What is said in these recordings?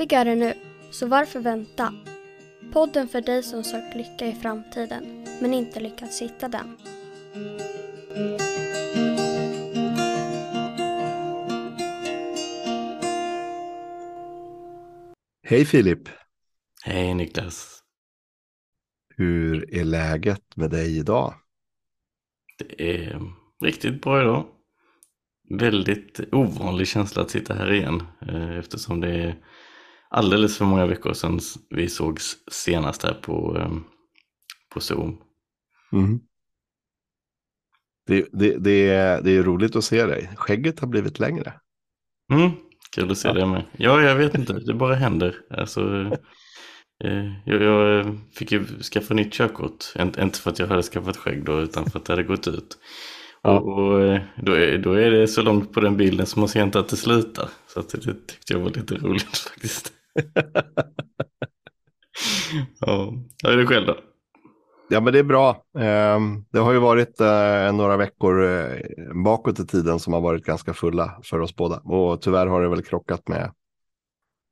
Lyckligare nu, så varför vänta? Podden för dig som sökt lycka i framtiden, men inte lyckats hitta den. Hej Filip! Hej Niklas! Hur är läget med dig idag? Det är riktigt bra idag. Väldigt ovanlig känsla att sitta här igen eh, eftersom det är alldeles för många veckor sedan vi sågs senast här på, eh, på Zoom. Mm. Det, det, det, är, det är roligt att se dig. Skägget har blivit längre. Mm, kul att se ja. det med. Ja, jag vet inte. Det bara händer. Alltså, eh, jag, jag, fick ju skaffa nytt körkort. Inte för att jag hade skaffat skägg då, utan för att det hade gått ut. Ja. Och, och eh, då, är, då är det så långt på den bilden som man ser inte att det slutar. Så att det tyckte jag var lite roligt faktiskt. ja, hur är det själv då? Ja, men det är bra. Ehm, det har ju varit eh, några veckor eh, bakåt i tiden som har varit ganska fulla för oss båda. Och tyvärr har det väl krockat med,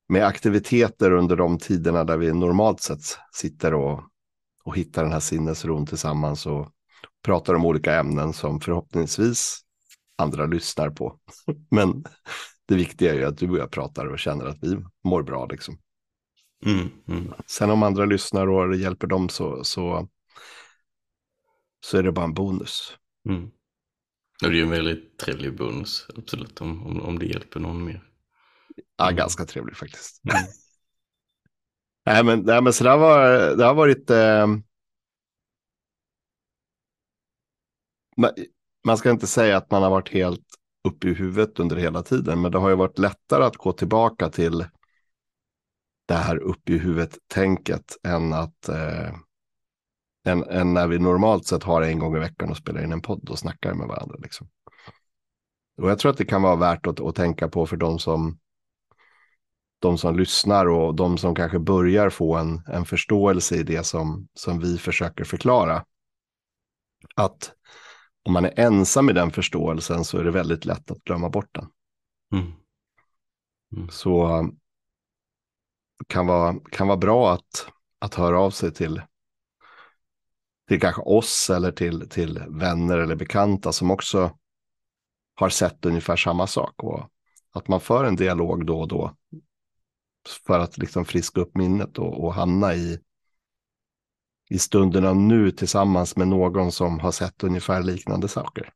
med aktiviteter under de tiderna där vi normalt sett sitter och, och hittar den här sinnesron tillsammans och pratar om olika ämnen som förhoppningsvis andra lyssnar på. Men det viktiga är ju att du och jag pratar och känner att vi mår bra. Liksom. Mm, mm. Sen om andra lyssnar och hjälper dem så, så, så är det bara en bonus. Mm. Och det är ju en väldigt trevlig bonus, absolut, om, om, om det hjälper någon mer. Ja, mm. ganska trevlig faktiskt. Mm. nej, men, nej, men så det har varit, det har varit eh, man ska inte säga att man har varit helt uppe i huvudet under hela tiden, men det har ju varit lättare att gå tillbaka till det här uppe i huvudet-tänket än att eh, än, än, när vi normalt sett har en gång i veckan och spelar in en podd och snackar med varandra. Liksom. Och jag tror att det kan vara värt att, att tänka på för de som de som lyssnar och de som kanske börjar få en, en förståelse i det som, som vi försöker förklara. Att om man är ensam i den förståelsen så är det väldigt lätt att glömma bort den. Mm. Mm. Så kan vara, kan vara bra att, att höra av sig till, till kanske oss eller till, till vänner eller bekanta som också har sett ungefär samma sak. Och att man för en dialog då och då för att liksom friska upp minnet och, och hamna i, i stunderna nu tillsammans med någon som har sett ungefär liknande saker.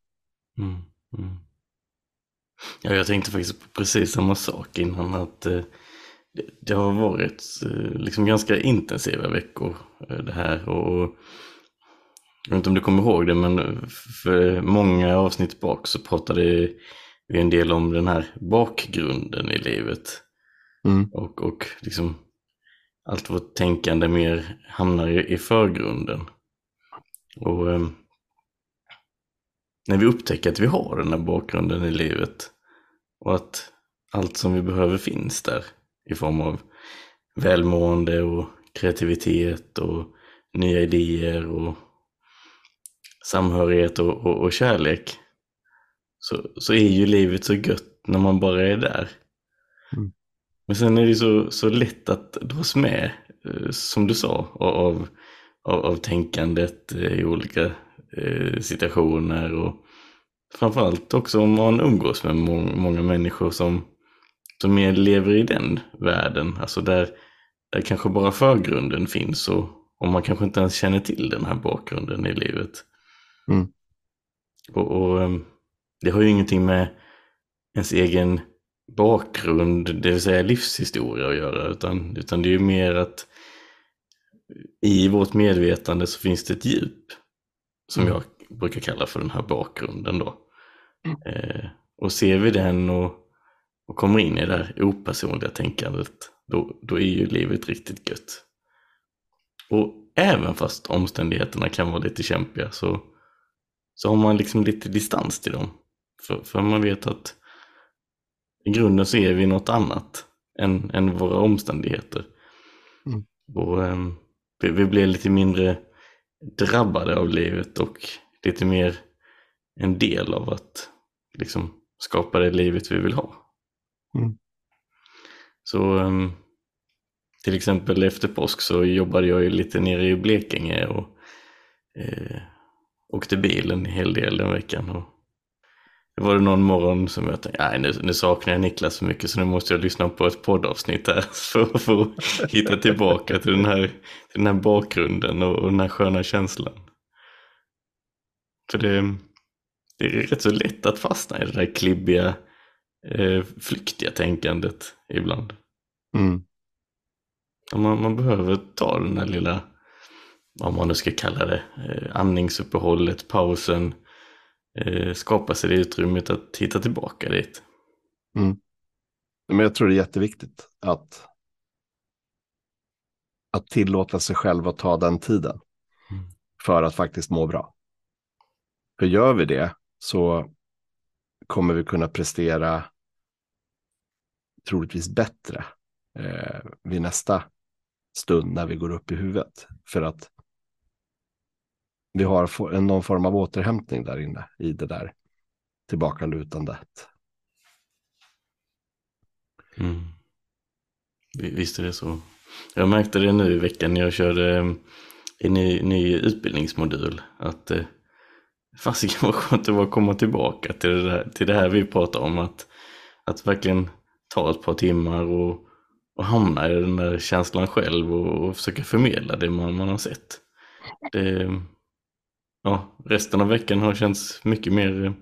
Mm, mm. Ja, jag tänkte faktiskt på precis samma sak innan att eh, det, det, har varit eh, liksom ganska intensiva veckor eh, det här och jag vet inte om du kommer ihåg det men för många avsnitt bak så pratade vi en del om den här bakgrunden i livet. Mm. Och, och liksom allt vårt tänkande mer hamnar i, i förgrunden. Och eh, när vi upptäcker att vi har den här bakgrunden i livet och att allt som vi behöver finns där i form av välmående och kreativitet och nya idéer och samhörighet och, och, och kärlek så, så är ju livet så gött när man bara är där. Mm. Men sen är det så, så lätt att dras med, eh, som du sa, av, av, av tänkandet eh, i olika eh, situationer och framförallt också om man umgås med må många människor som, som mer lever i den världen, alltså där, där kanske bara förgrunden finns och, och man kanske inte ens känner till den här bakgrunden i livet. Mm. Och, och, ehm, det har ju ingenting med ens egen bakgrund, det vill säga livshistoria att göra, utan, utan det är ju mer att i vårt medvetande så finns det ett djup som mm. jag brukar kalla för den här bakgrunden då. Mm. Eh, och ser vi den och, och kommer in i det här opersonliga tänkandet, då, då är ju livet riktigt gött. Och även fast omständigheterna kan vara lite kämpiga så, så har man liksom lite distans till dem. För, för man vet att i grunden så är vi något annat än, än våra omständigheter. Mm. Och um, vi, vi blir lite mindre drabbade av livet och lite mer en del av att liksom skapa det livet vi vill ha. Mm. så um, till exempel efter påsk så jobbade jag ju lite nere i Blekinge och eh, åkte bil en hel del den veckan. Och det var det någon morgon som jag tänkte, nej nu, nu saknar jag Niklas så mycket så nu måste jag lyssna på ett poddavsnitt här för, att hitta tillbaka till den här, till den här bakgrunden och, och den här sköna känslan. För det, det är rätt så lätt att fastna i det där klibbiga, eh, flyktiga tänkandet ibland. Mm. Man, man behöver ta den där lilla, vad man nu ska kalla det, eh, andningsuppehållet, pausen, eh, skapa sig det utrymmet att hitta tillbaka dit. Mm. Men jag tror det är jätteviktigt att, att tillåta sig själv att ta den tiden Mm. för att faktiskt må bra. För gör vi det så kommer vi kunna prestera troligtvis bättre eh, vid nästa stund när vi går upp i huvudet. För att vi har någon form av återhämtning där inne i det där tillbakalutandet. Mm. Visst är det så. Jag märkte det nu i veckan när jag körde eh, en ny, ny utbildningsmodul. Att eh, fasiken vad skönt det var att komma tillbaka till det, där, till det här vi pratar om. Att, att verkligen ta ett par timmar och, och hamna i den där känslan själv och, och försöka förmedla det man, man har sett. Det, ja, resten av veckan har känts mycket mer eh,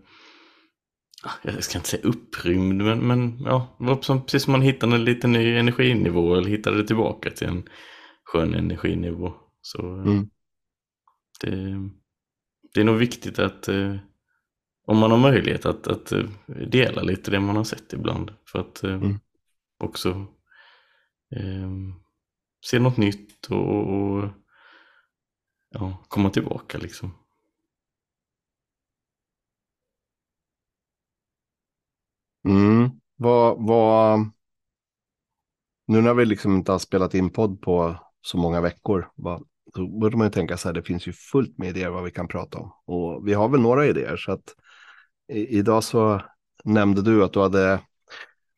ah, jag ska inte säga upprymd, men, men ja, det var som, precis som man hittade en liten ny energinivå eller hittade tillbaka till en skön energinivå. Så eh, Mm. det, det är nog viktigt att eh, om man har möjlighet att, att dela lite det man har sett ibland. För att Mm. också eh, se något nytt och, och ja, komma tillbaka liksom. Mm. Vad, vad... Nu när vi liksom inte har spelat in podd på så många veckor, vad, så borde man ju tänka så här, det finns ju fullt med idéer vad vi kan prata om. Och vi har väl några idéer, så att i, idag så nämnde du att du hade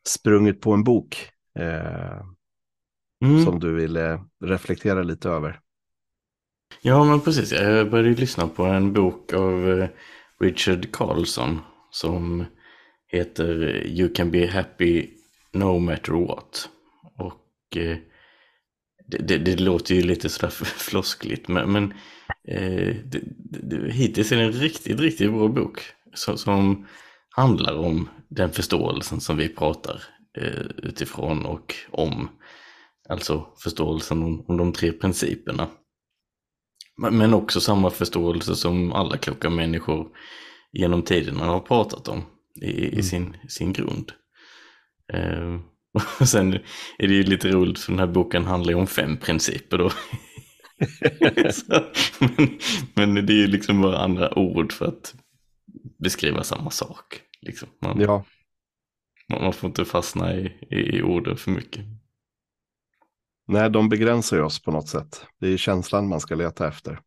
sprungit på en bok eh, Mm. som du ville reflektera lite över. Ja, men precis. Jag började lyssna på en bok av eh, Richard Carlson som heter eh, You can be happy no matter what. Och eh, det, det, det låter ju lite sådär floskligt, men, men eh, det, det, hittills är det en riktigt, riktigt bra bok som, som handlar om den förståelsen som vi pratar eh, utifrån och om. Alltså förståelsen om, om de tre principerna. Men men också samma förståelse som alla kloka människor genom tiderna har pratat om i, i Mm. sin, sin grund. Eh, och sen är det ju lite roligt för den här boken handlar ju om fem principer då. Så, men, men det är ju liksom bara andra ord för att beskriva samma sak. Liksom. Man, Ja, man, man får inte fastna i, i, i orden för mycket. nej, de begränsar ju oss på något sätt. Det är känslan man ska leta efter.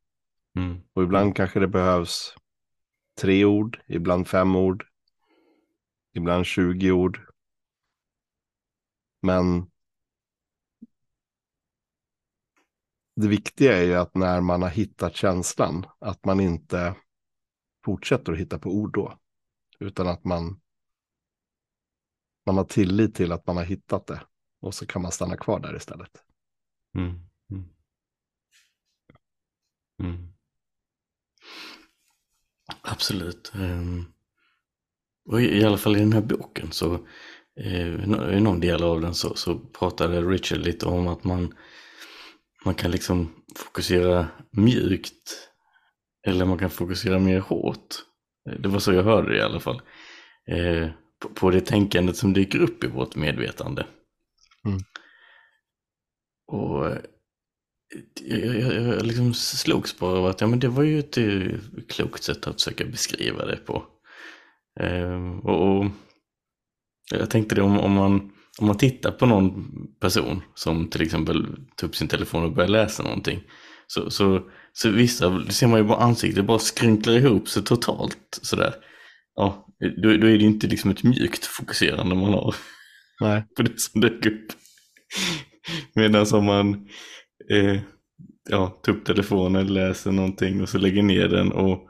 Mm. Och ibland kanske det behövs tre ord, ibland fem ord, ibland 20 ord. Men det viktiga är ju att när man har hittat känslan, att man inte fortsätter att hitta på ord då. Utan att man, man har tillit till att man har hittat det. Och så kan man stanna kvar där istället. Mm. Mm. mm. Absolut. Um, och i, i alla fall i den här boken så eh, i någon del av den så, så pratade Richard lite om att man, man kan liksom fokusera mjukt eller man kan fokusera mer hårt. Eh, Det var så jag hörde det i alla fall. Eh, på, på det tänkandet som dyker upp i vårt medvetande. Mm. Och eh, jag, jag, jag, jag liksom slogs bara av att ja, men det var ju ett eh, klokt sätt att försöka beskriva det på. Eh, och, och jag tänkte det om, om, man, om man tittar på någon person som till exempel tar upp sin telefon och börjar läsa någonting. Så, så, så vissa, det ser man ju bara ansiktet bara skrynklar ihop sig totalt sådär. Ja, då, då är det inte liksom ett mjukt fokuserande man har Nej. på det som dök upp. Medan om man eh, ja, tar upp telefonen, läser någonting och så lägger ner den och,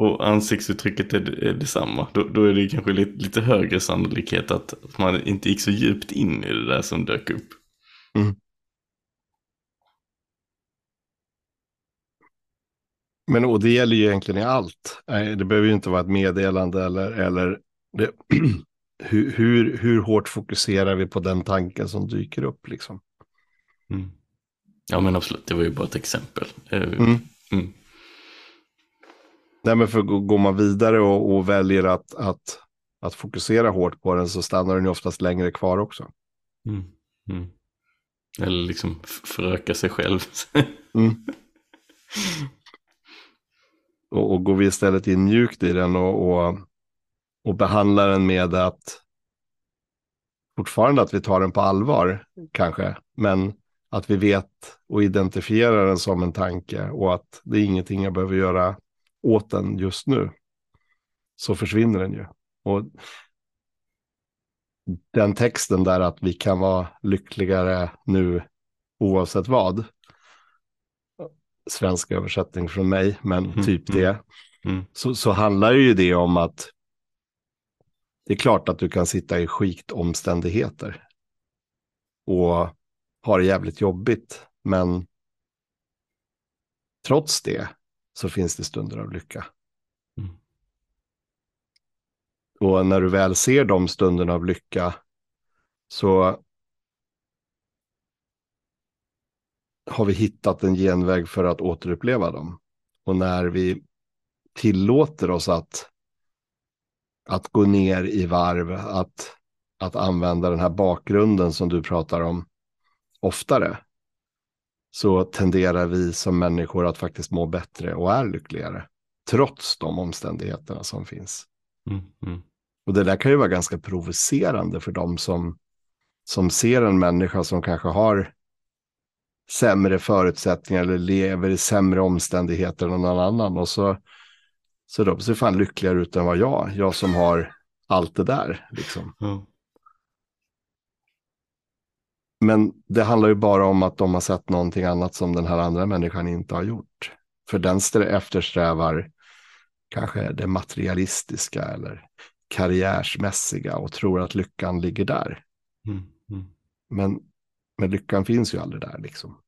och ansiktsuttrycket är, är detsamma. Då, då är det kanske lite, lite högre sannolikhet att man inte gick så djupt in i det där som dök upp. Mm. Men och det gäller ju egentligen i allt. Det behöver ju inte vara ett meddelande eller, eller det, hur, hur, hur hårt fokuserar vi på den tanken som dyker upp liksom. Mm. Ja men absolut, det var ju bara ett exempel. Eh, mm. Mm. Nej, men för går man vidare och, och, väljer att, att, att fokusera hårt på den så stannar den ju oftast längre kvar också. Mm. mm. Eller liksom föröka sig själv. Mm. och, och går vi istället in mjukt i den och, och, och behandlar den med att fortfarande att vi tar den på allvar kanske, men att vi vet och identifierar den som en tanke och att det är ingenting jag behöver göra åt den just nu. Så försvinner den ju. Och den texten där att vi kan vara lyckligare nu oavsett vad. Svensk översättning från mig, men mm, typ mm, det. Mm. Så, så handlar ju det om att det är klart att du kan sitta i skitomständigheter. Och ha det jävligt jobbigt. Men trots det så finns det stunder av lycka. Mm. Och när du väl ser de stunderna av lycka så har vi hittat en genväg för att återuppleva dem. Och när vi tillåter oss att, att gå ner i varv, att, att använda den här bakgrunden som du pratar om oftare, så tenderar vi som människor att faktiskt må bättre och är lyckligare. Trots de omständigheterna som finns. Mm, mm. Och det där kan ju vara ganska provocerande för dem som, som ser en människa som kanske har sämre förutsättningar eller lever i sämre omständigheter än någon annan. Och så, så de ser fan lyckligare ut än vad jag, jag som har allt det där. Liksom. Mm. Men det handlar ju bara om att de har sett någonting annat som den här andra människan inte har gjort. För den eftersträvar kanske det materialistiska eller karriärsmässiga och tror att lyckan ligger där. Mm, mm. Men, men lyckan finns ju aldrig där liksom.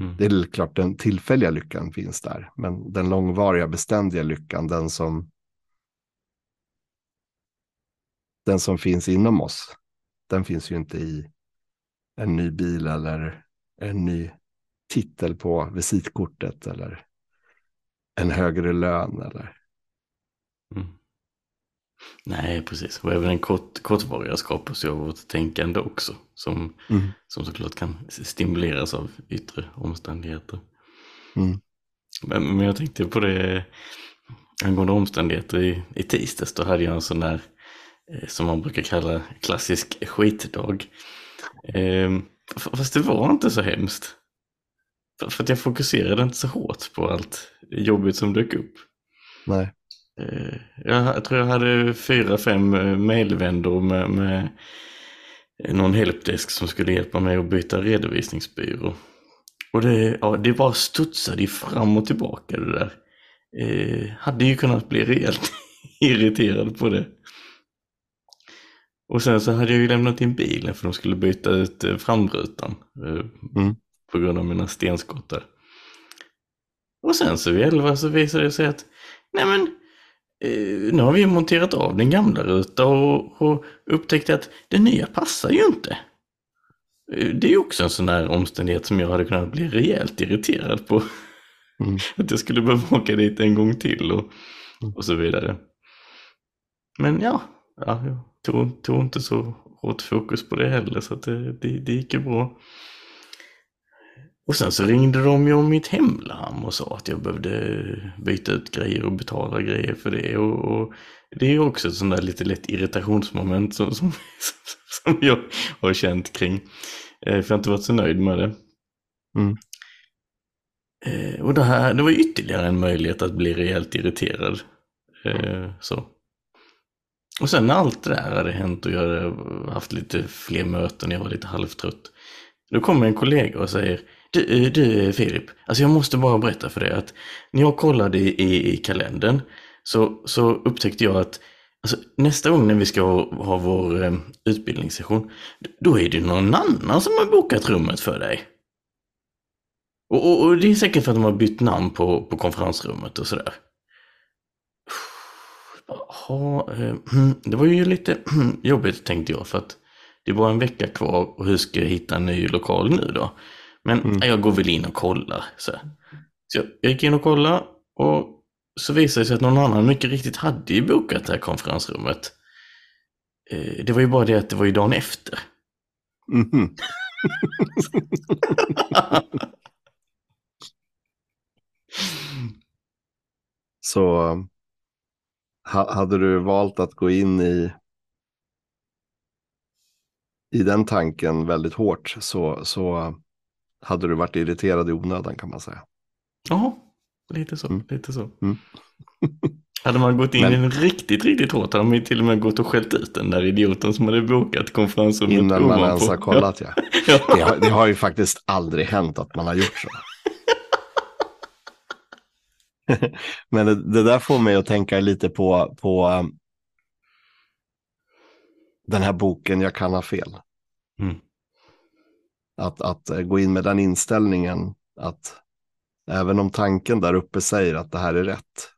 Mm. Det är klart den tillfälliga lyckan finns där, men den långvariga beständiga lyckan, den som den som finns inom oss, den finns ju inte i en ny bil eller en ny titel på visitkortet eller en högre lön eller. Mm. Nej, precis. Och även en kort, kortvariga skapas ju av vårt tänkande också. Som, mm. som såklart kan stimuleras av yttre omständigheter. Mm. Men, men jag tänkte på det angående omständigheter i, i tisdags. Då hade jag en sån där som man brukar kalla klassisk skitdag. Eh, fast det var inte så hemskt. För, att jag fokuserade inte så hårt på allt jobbigt som dök upp. Nej. Eh, jag, jag, tror jag hade fyra, fem eh, mejlvändor med, med någon helpdesk som skulle hjälpa mig att byta redovisningsbyrå. Och det, ja, det bara studsade fram och tillbaka det där. Eh, hade ju kunnat bli rejält irriterad på det. Och sen så hade jag ju lämnat in bilen för de skulle byta ut eh, framrutan. Eh, mm. På grund av mina stenskott där. Och sen så vid elva så visade det sig att nej men eh, nu har vi monterat av den gamla rutan och, och upptäckte att den nya passar ju inte. Det är ju också en sån här omständighet som jag hade kunnat bli rejält irriterad på. Mm. Att jag skulle behöva åka dit en gång till och, och så vidare. Men ja, ja, jag tog, tog inte så hårt fokus på det heller så det, det, det gick ju bra. Och sen så ringde de ju om mitt hemlarm och sa att jag behövde byta ut grejer och betala grejer för det. Och, och det är ju också ett sånt där lite lätt irritationsmoment som, som, som jag har känt kring. Eh, för jag har inte varit så nöjd med det. Mm. Eh, och det här, det var ytterligare en möjlighet att bli rejält irriterad. Eh, så. Och sen när allt det där hade hänt och jag hade haft lite fler möten, jag var lite halvtrött. Då kommer en kollega och säger du, du Filip, alltså jag måste bara berätta för dig att när jag kollade i, i, i kalendern så, så upptäckte jag att alltså, nästa gång när vi ska ha, ha vår eh, utbildningssession, då är det någon annan som har bokat rummet för dig. Och, och, och det är säkert för att de har bytt namn på, på konferensrummet och sådär. Ja, eh, det var ju lite jobbigt tänkte jag för att det var en vecka kvar och hur ska jag hitta en ny lokal nu då? Men mm. jag går väl in och kollar. Så, så jag gick in och kollade och så visade det sig att någon annan mycket riktigt hade ju bokat det här konferensrummet. Eh, det var ju bara det att det var ju dagen efter. Mm. så hade du valt att gå in i, i den tanken väldigt hårt så, så hade du varit irriterad i onödan kan man säga. Ja, lite så. Mm. Lite så. Mm. hade man gått in Men, i den riktigt, riktigt hårt hade man till och med gått och skällt ut den där idioten som hade bokat konferensrummet Innan man ens har kollat ja. ja. Det, har, det har ju faktiskt aldrig hänt att man har gjort så. Men det, det, där får mig att tänka lite på, på um, den här boken Jag kan ha fel. Mm. Att, att eh, gå in med den inställningen att även om tanken där uppe säger att det här är rätt.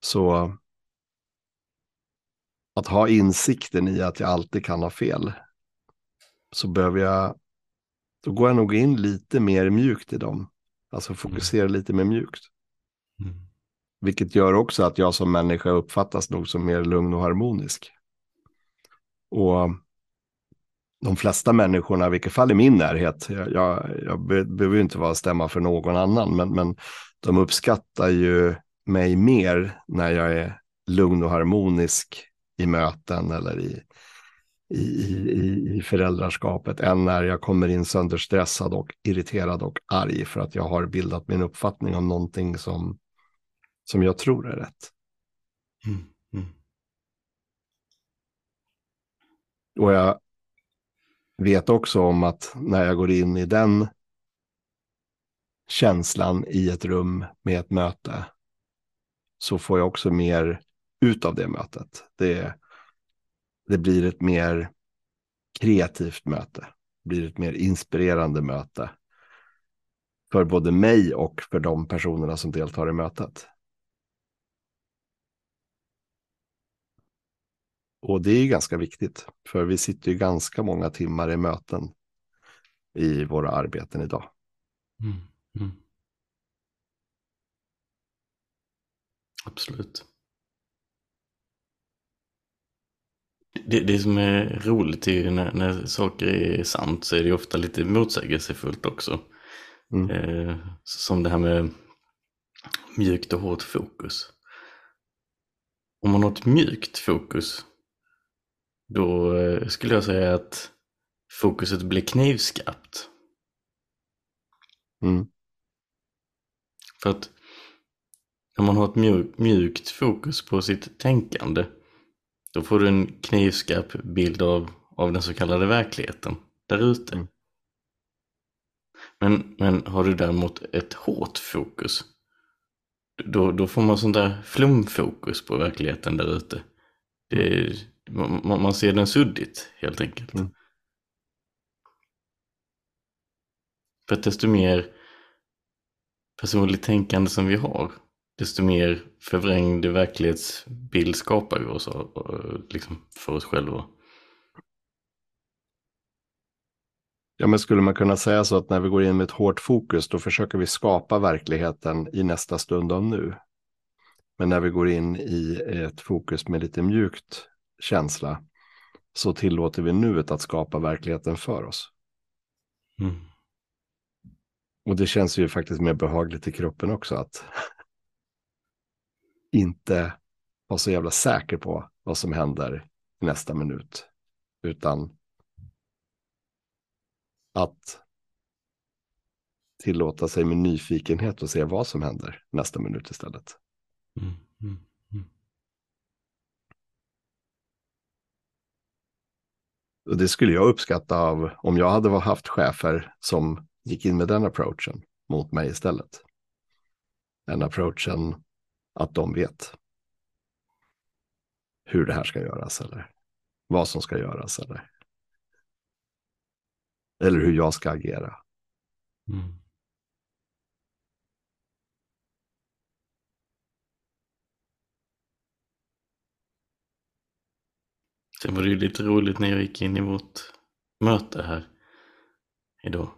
Så att ha insikten i att jag alltid kan ha fel. Så behöver jag, då går jag nog in lite mer mjukt i dem. Alltså fokusera mm. lite mer mjukt. Vilket gör också att jag som människa uppfattas nog som mer lugn och harmonisk. Och de flesta människorna, i vilket fall i min närhet, jag, jag, jag behöver ju inte vara stämma för någon annan, men, men de uppskattar ju mig mer när jag är lugn och harmonisk i möten eller i, i, i, i föräldraskapet än när jag kommer in sönderstressad och irriterad och arg för att jag har bildat min uppfattning om någonting som som jag tror är rätt. Mm, mm. Och jag vet också om att när jag går in i den känslan i ett rum med ett möte så får jag också mer ut av det mötet. Det, det blir ett mer kreativt möte, det blir ett mer inspirerande möte för både mig och för de personerna som deltar i mötet. Och det är ganska viktigt, för vi sitter ju ganska många timmar i möten i våra arbeten idag. Mm. Mm. Absolut. Det, det som är roligt är ju när, när saker är sant så är det ofta lite motsägelsefullt också. Mm. Eh, som det här med mjukt och hårt fokus. Om man har ett mjukt fokus då eh, skulle jag säga att fokuset blir knivskarpt. Mm. För att när man har ett mjuk, mjukt fokus på sitt tänkande då får du en knivskarp bild av, av den så kallade verkligheten där ute. Mm. Men, men har du däremot ett hårt fokus då, då får man sånt där flumfokus på verkligheten där ute. Det, man, man ser den suddigt helt enkelt. Mm. För att desto mer personligt tänkande som vi har, desto mer förvrängd verklighetsbild skapar vi oss liksom för oss själva. Ja, men skulle man kunna säga så att när vi går in med ett hårt fokus, då försöker vi skapa verkligheten i nästa stund av nu. Men när vi går in i ett fokus med lite mjukt känsla så tillåter vi nuet att skapa verkligheten för oss. Mm. Och det känns ju faktiskt mer behagligt i kroppen också att inte vara så jävla säker på vad som händer i nästa minut. Utan att tillåta sig med nyfikenhet och se vad som händer nästa minut istället. Mm. Mm. Och det skulle jag uppskatta av om jag hade haft chefer som gick in med den approachen mot mig istället. Den approachen att de vet hur det här ska göras eller vad som ska göras eller, eller hur jag ska agera. Mm. Sen var det ju lite roligt när jag gick in i vårt möte här idag.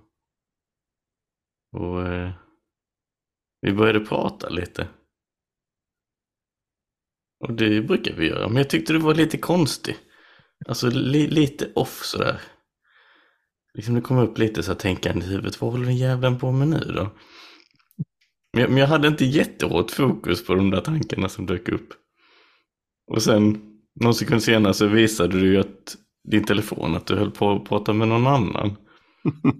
Och eh, vi började prata lite. Och det brukar vi göra, men jag tyckte du var lite konstig. Alltså li lite off sådär. Liksom det kom upp lite så här tänkande i huvudet, vad håller den jävlen på med nu då? Men jag, men jag hade inte jättehårt fokus på de där tankarna som dök upp. Och sen någon sekund senare så visade du ju att din telefon att du höll på att prata med någon annan.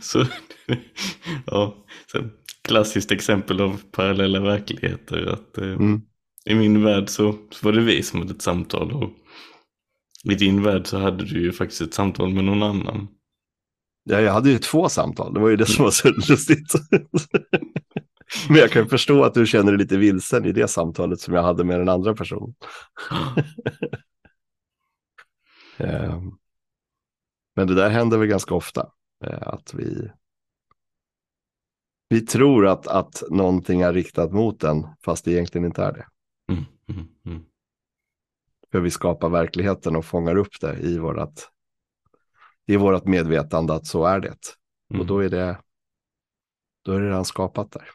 så, ja, så klassiskt exempel av parallella verkligheter. Att, eh, mm. I min värld så, så var det vi som hade ett samtal och i din värld så hade du ju faktiskt ett samtal med någon annan. Ja, jag hade ju två samtal. Det var ju det som var så lustigt. Men jag kan förstå att du känner dig lite vilsen i det samtalet som jag hade med den andra personen. Ehm, men det där händer väl ganska ofta. Eh, att vi, vi tror att, att någonting är riktat mot den fast det egentligen inte är det. Mm, mm, mm. För vi skapar verkligheten och fångar upp det i vårt i vårt medvetande att så är det. Och då är det, då är det redan skapat där.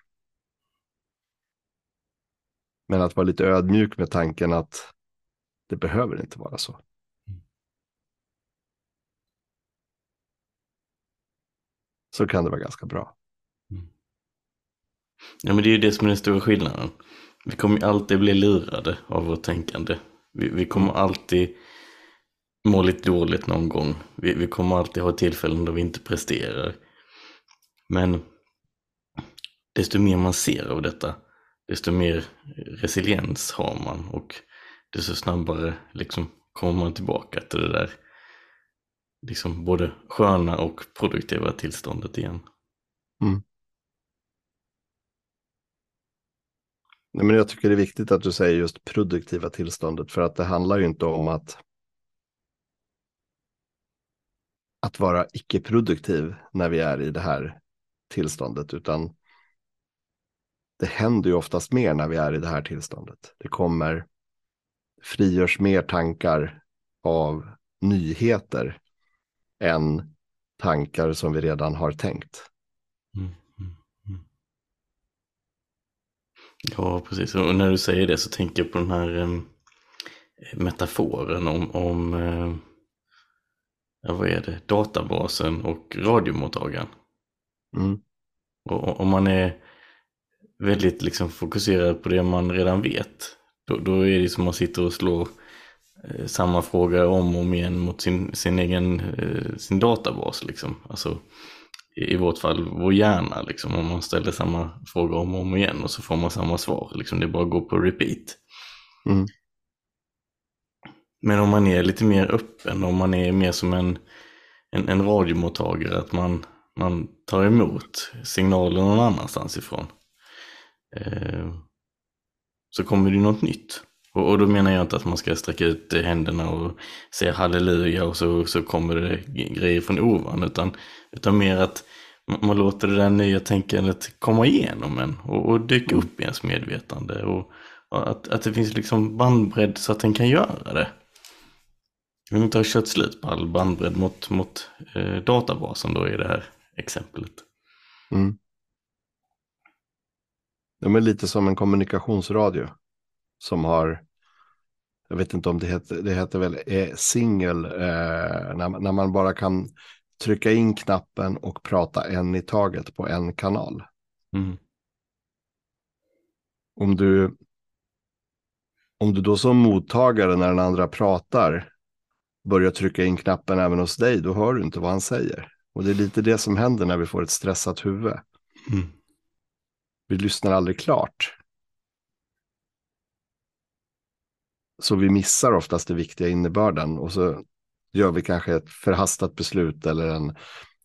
Men att vara lite ödmjuk med tanken att det behöver inte vara så. Så kan det vara ganska bra. Mm. Ja men det är ju det som är den stora skillnaden. Vi kommer ju alltid bli lurade av vårt tänkande. Vi, vi kommer alltid må lite dåligt någon gång. Vi, vi kommer alltid ha tillfällen då vi inte presterar. Men desto mer man ser av detta, desto mer resiliens har man och desto snabbare liksom kommer man tillbaka till det där liksom både sköna och produktiva tillståndet igen. Mm. Nej, men jag tycker det är viktigt att du säger just produktiva tillståndet för att det handlar ju inte om att att vara icke-produktiv när vi är i det här tillståndet utan det händer ju oftast mer när vi är i det här tillståndet. Det kommer, frigörs mer tankar av nyheter än tankar som vi redan har tänkt. Mm, mm, mm. Ja, precis. Och när du säger det så tänker jag på den här eh, metaforen om, om eh, ja, vad är det, databasen och radiomottagaren. Mm. Och om man är väldigt liksom fokuserad på det man redan vet, då, då är det som att man sitter och slår eh, samma fråga om och om igen mot sin, sin egen eh, sin databas. Liksom. Alltså, i, i vårt fall vår hjärna, liksom, om man ställer samma fråga om och om igen och så får man samma svar. Liksom, det bara att gå på repeat. Mm. Men om man är lite mer öppen, om man är mer som en, en, en radiomottagare, att man, man tar emot signaler någon annanstans ifrån. Eh, så kommer det något nytt. Och, och, då menar jag inte att man ska sträcka ut händerna och säga halleluja och så, så kommer det grejer från ovan, utan, utan mer att man låter det där nya tänkandet komma igenom en och, och dyka upp i ens medvetande. Och, och att, att det finns liksom bandbredd så att den kan göra det. Vi inte ha kört slut på all bandbredd mot, mot eh, databasen då i det här exemplet. Mm. De är lite som en kommunikationsradio som har, jag vet inte om det heter, det heter väl eh, singel, eh, när, när man bara kan trycka in knappen och prata en i taget på en kanal. Mm. Om du om du då som mottagare när den andra pratar börjar trycka in knappen även hos dig, då hör du inte vad han säger. Och det är lite det som händer när vi får ett stressat huvud. Mm. Vi lyssnar aldrig klart. Så vi missar oftast det viktiga innebörden och så gör vi kanske ett förhastat beslut eller en,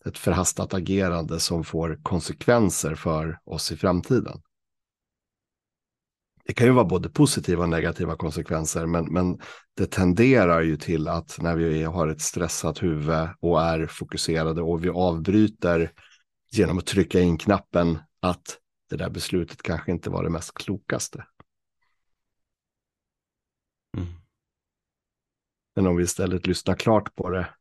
ett förhastat agerande som får konsekvenser för oss i framtiden. Det kan ju vara både positiva och negativa konsekvenser, men, men det tenderar ju till att när vi har ett stressat huvud och är fokuserade och vi avbryter genom att trycka in knappen att det där beslutet kanske inte var det mest klokaste. Mm. Men om vi istället lyssnar klart på det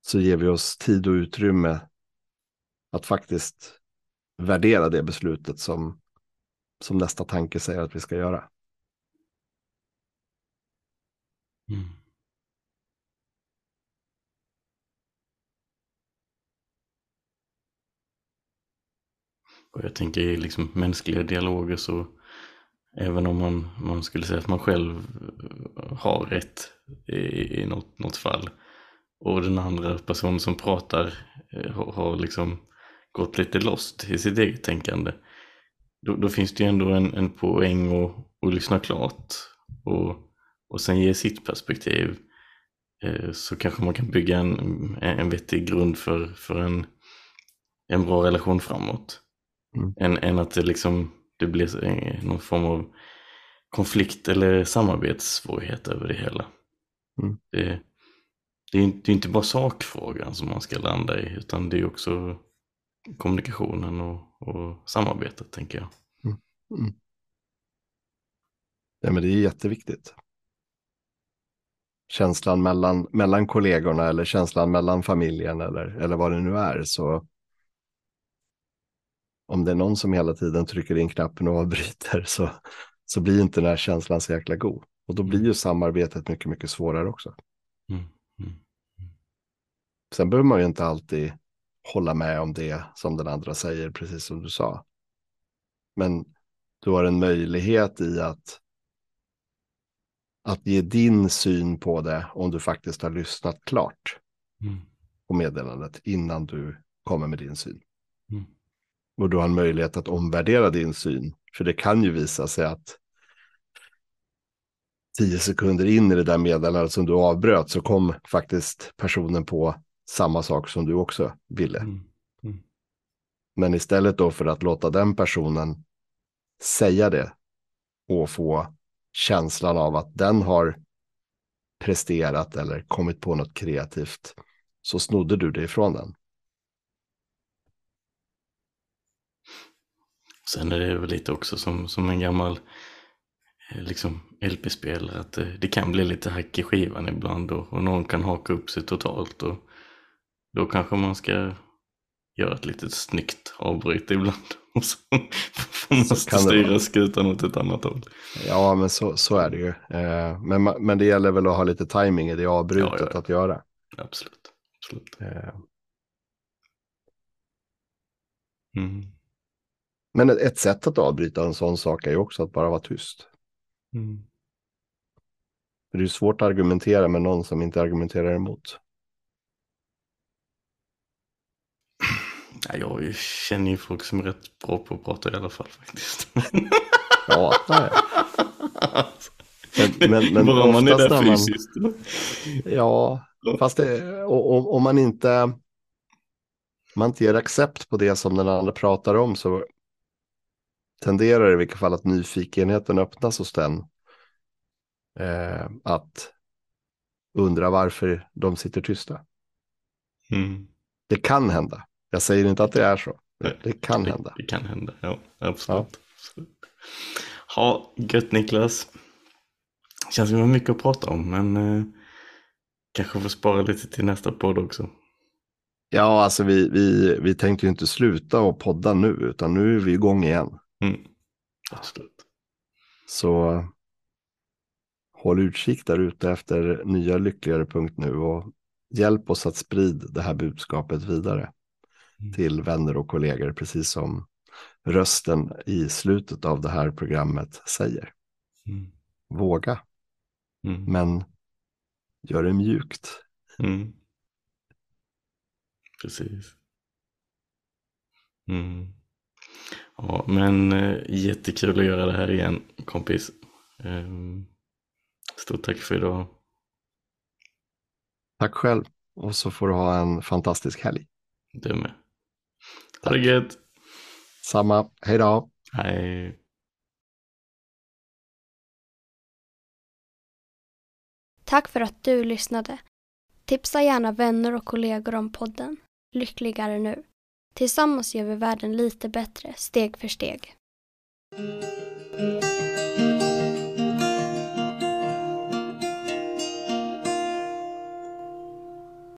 så ger vi oss tid och utrymme att faktiskt värdera det beslutet som, som nästa tanke säger att vi ska göra. Mm. Och jag tänker i liksom mänskliga dialoger så även om man, man skulle säga att man själv eh, har rätt i, i något, något fall och den andra personen som pratar eh, har, har liksom gått lite lost i sitt eget tänkande. Då, då finns det ju ändå en, en poäng att, att lyssna klart och, och sen ge sitt perspektiv. Eh, så kanske man kan bygga en, en vettig grund för, för en, en bra relation framåt. Mm. Än, än att det liksom det blir någon form av konflikt eller samarbetssvårighet över det hela. Mm. Det, det, är inte, inte bara sakfrågan som man ska landa i utan det är också kommunikationen och, och samarbetet tänker jag. Mm. Mm. Ja, men det är jätteviktigt. Känslan mellan, mellan kollegorna eller känslan mellan familjen eller, eller vad det nu är så om det är någon som hela tiden trycker in knappen och avbryter så, så blir inte den här känslan så jäkla god. Och då blir ju samarbetet mycket, mycket svårare också. Mm. Mm. Sen behöver man ju inte alltid hålla med om det som den andra säger, precis som du sa. Men du har en möjlighet i att, att ge din syn på det om du faktiskt har lyssnat klart mm. på meddelandet innan du kommer med din syn. Mm. Och du har en möjlighet att omvärdera din syn. För det kan ju visa sig att tio sekunder in i det där meddelandet som du avbröt så kom faktiskt personen på samma sak som du också ville. Mm. Mm. Men istället då för att låta den personen säga det och få känslan av att den har presterat eller kommit på något kreativt så snodde du det ifrån den. Sen är det väl lite också som, som en gammal eh, liksom LP-spelare att det, det, kan bli lite hack i skivan ibland och, och någon kan haka upp sig totalt och då kanske man ska göra ett litet snyggt avbryt ibland och så får man styra skutan åt ett annat håll. Ja, men så, så är det ju. Eh, men, men det gäller väl att ha lite timing i det avbrytet ja, ja, att göra. Absolut. Absolut. Eh. Mm. Men ett sätt att avbryta en sån sak är ju också att bara vara tyst. Mm. För det är svårt att argumentera med någon som inte argumenterar emot. Ja, jag känner ju folk som är rätt bra på att prata i alla fall faktiskt. ja, nej. Men, men, men Bara man är där fysiskt. ja, fast det, om man inte man inte ger accept på det som den andra pratar om så tenderar i vilket fall att nyfikenheten öppnas hos den. Eh, att undra varför de sitter tysta. Mm. Det kan hända. Jag säger inte att det är så. Det, det kan det, hända. Det kan hända, ja. Absolut. Ja, ha, gött Niklas. Känns som vi har mycket att prata om, men eh, kanske får spara lite till nästa podd också. Ja, alltså vi, vi, vi tänkte ju inte sluta och podda nu, utan nu är vi igång igen. Mm. Absolut. Så håll utkik där ute efter nya lyckligare.nu och hjälp oss att sprida det här budskapet vidare mm. till vänner och kollegor, precis som rösten i slutet av det här programmet säger. Mm. Våga, mm. men gör det mjukt. Mm. Precis. Ja, men eh, jättekul att göra det här igen kompis. Um, stort tack för idag. Tack själv. Och så får du ha en fantastisk helg. Du med. Ha det gött. Samma. Hej då. Hej. Tack för att du lyssnade. Tipsa gärna vänner och kollegor om podden. Lyckligare nu. Tillsammans gör vi världen lite bättre, steg för steg.